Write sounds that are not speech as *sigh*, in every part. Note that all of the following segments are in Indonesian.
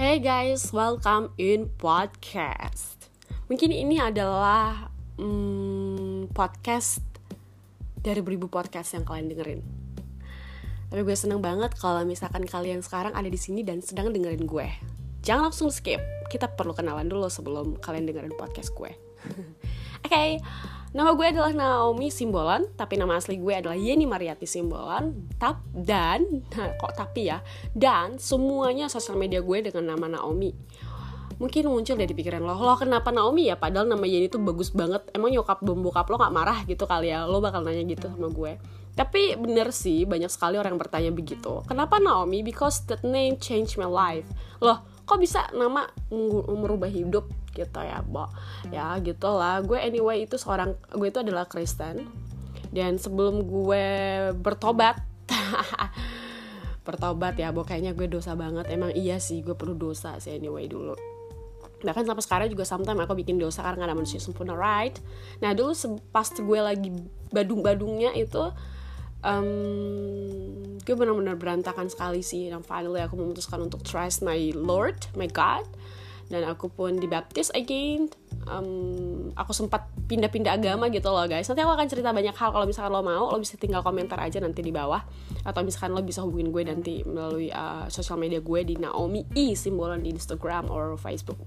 Hey guys, welcome in podcast. Mungkin ini adalah hmm, podcast dari beribu podcast yang kalian dengerin. Tapi gue seneng banget kalau misalkan kalian sekarang ada di sini dan sedang dengerin gue. Jangan langsung skip. Kita perlu kenalan dulu sebelum kalian dengerin podcast gue. Oke, *laughs* okay. Nama gue adalah Naomi Simbolan, tapi nama asli gue adalah Yeni Mariati Simbolan. Tap dan nah, kok tapi ya, dan semuanya sosial media gue dengan nama Naomi. Mungkin muncul dari pikiran lo, lo kenapa Naomi ya? Padahal nama Yeni tuh bagus banget. Emang nyokap bokap lo gak marah gitu kali ya? Lo bakal nanya gitu sama gue. Tapi bener sih, banyak sekali orang yang bertanya begitu. Kenapa Naomi? Because that name changed my life. Loh, kok bisa nama merubah hidup gitu ya bo? Ya gitulah. Gue anyway itu seorang gue itu adalah Kristen. Dan sebelum gue bertobat *laughs* bertobat ya bo kayaknya gue dosa banget. Emang iya sih gue perlu dosa sih anyway dulu. Bahkan sampai sekarang juga sometimes aku bikin dosa karena gak ada manusia sempurna right? Nah dulu pas gue lagi badung-badungnya itu um, gue benar-benar berantakan sekali sih. Dan finally aku memutuskan untuk trust my Lord, my God. Dan aku pun dibaptis again. Um, aku sempat pindah-pindah agama gitu loh guys. Nanti aku akan cerita banyak hal. Kalau misalkan lo mau lo bisa tinggal komentar aja nanti di bawah. Atau misalkan lo bisa hubungin gue nanti melalui uh, sosial media gue di Naomi I simbolan di Instagram or Facebook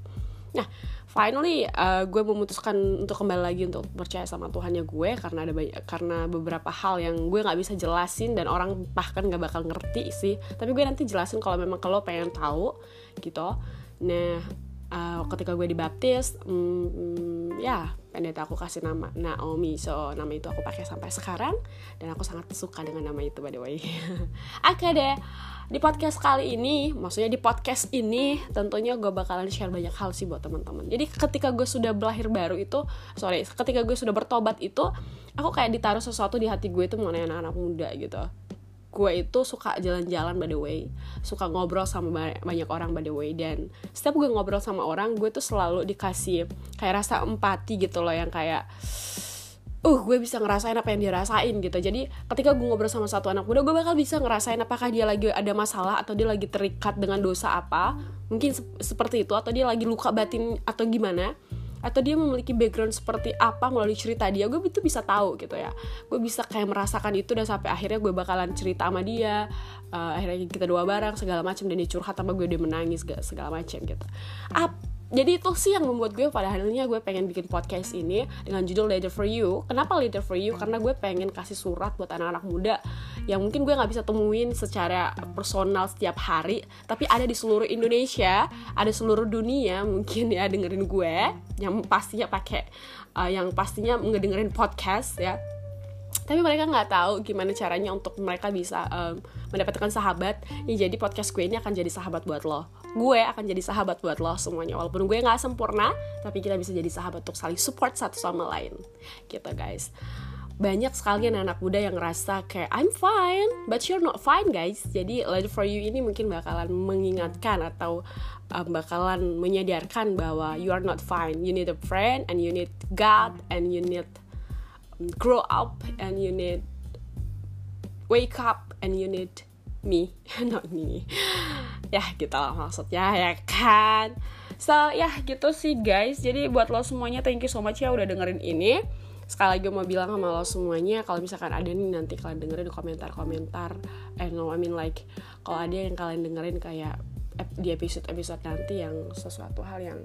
Nah, finally uh, gue memutuskan untuk kembali lagi untuk percaya sama Tuhannya gue karena ada banyak karena beberapa hal yang gue nggak bisa jelasin dan orang bahkan nggak bakal ngerti sih. Tapi gue nanti jelasin kalau memang kalau pengen tahu gitu. Nah, uh, ketika gue dibaptis, um, ya pendeta aku kasih nama Naomi, so nama itu aku pakai sampai sekarang dan aku sangat suka dengan nama itu by the way. *laughs* Oke deh di podcast kali ini, maksudnya di podcast ini tentunya gue bakalan share banyak hal sih buat teman-teman. Jadi ketika gue sudah belahir baru itu, sorry, ketika gue sudah bertobat itu, aku kayak ditaruh sesuatu di hati gue itu mengenai anak-anak muda gitu. Gue itu suka jalan-jalan by the way, suka ngobrol sama banyak orang by the way, dan setiap gue ngobrol sama orang, gue tuh selalu dikasih kayak rasa empati gitu loh yang kayak uh gue bisa ngerasain apa yang dia rasain gitu. Jadi ketika gue ngobrol sama satu anak muda gue bakal bisa ngerasain apakah dia lagi ada masalah atau dia lagi terikat dengan dosa apa. Mungkin se seperti itu atau dia lagi luka batin atau gimana atau dia memiliki background seperti apa melalui cerita dia gue itu bisa tahu gitu ya gue bisa kayak merasakan itu dan sampai akhirnya gue bakalan cerita sama dia uh, akhirnya kita dua bareng segala macam dan dia curhat sama gue dia menangis segala macam gitu apa jadi itu sih yang membuat gue pada akhirnya gue pengen bikin podcast ini dengan judul Leader for You. Kenapa Leader for You? Karena gue pengen kasih surat buat anak-anak muda yang mungkin gue nggak bisa temuin secara personal setiap hari, tapi ada di seluruh Indonesia, ada seluruh dunia mungkin ya dengerin gue yang pastinya pakai uh, yang pastinya ngedengerin podcast ya. Tapi mereka nggak tahu gimana caranya untuk mereka bisa um, mendapatkan sahabat. Ya jadi podcast gue ini akan jadi sahabat buat lo. Gue akan jadi sahabat buat lo semuanya walaupun gue nggak sempurna tapi kita bisa jadi sahabat untuk saling support satu sama lain. Gitu guys banyak sekali anak-anak muda yang ngerasa kayak I'm fine, but you're not fine guys. Jadi Love for You ini mungkin bakalan mengingatkan atau um, bakalan menyadarkan bahwa you are not fine. You need a friend and you need God and you need grow up and you need wake up and you need me. *laughs* Not me. Ya gitu lah maksudnya ya kan? So ya gitu sih guys. Jadi buat lo semuanya thank you so much ya udah dengerin ini sekali lagi mau bilang sama lo semuanya kalau misalkan ada nih nanti kalian dengerin komentar-komentar eh no I mean like kalau ada yang kalian dengerin kayak di episode-episode nanti yang sesuatu hal yang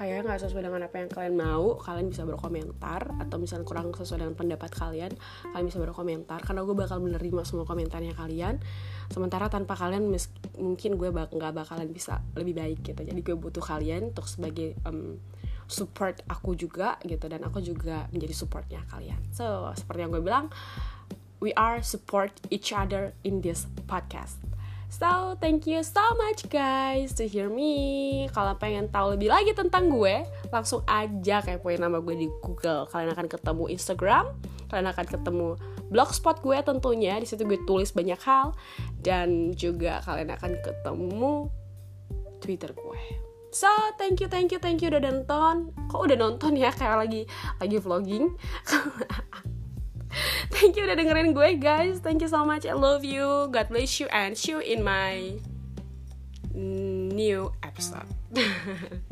kayaknya nggak sesuai dengan apa yang kalian mau kalian bisa berkomentar. Atau misalnya kurang sesuai dengan pendapat kalian kalian bisa berkomentar. Karena gue bakal menerima semua komentarnya kalian. Sementara tanpa kalian mungkin gue bak nggak bakalan bisa lebih baik gitu. Jadi gue butuh kalian untuk sebagai um, support aku juga gitu dan aku juga menjadi supportnya kalian so seperti yang gue bilang we are support each other in this podcast So, thank you so much guys to hear me. Kalau pengen tahu lebih lagi tentang gue, langsung aja kayak kepoin nama gue di Google. Kalian akan ketemu Instagram, kalian akan ketemu blogspot gue tentunya. Di situ gue tulis banyak hal dan juga kalian akan ketemu Twitter gue. So, thank you, thank you, thank you udah nonton. Kok udah nonton ya kayak lagi lagi vlogging? *laughs* Thank you udah dengerin gue guys. Thank you so much. I love you. God bless you and see you in my new episode *laughs*